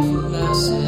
last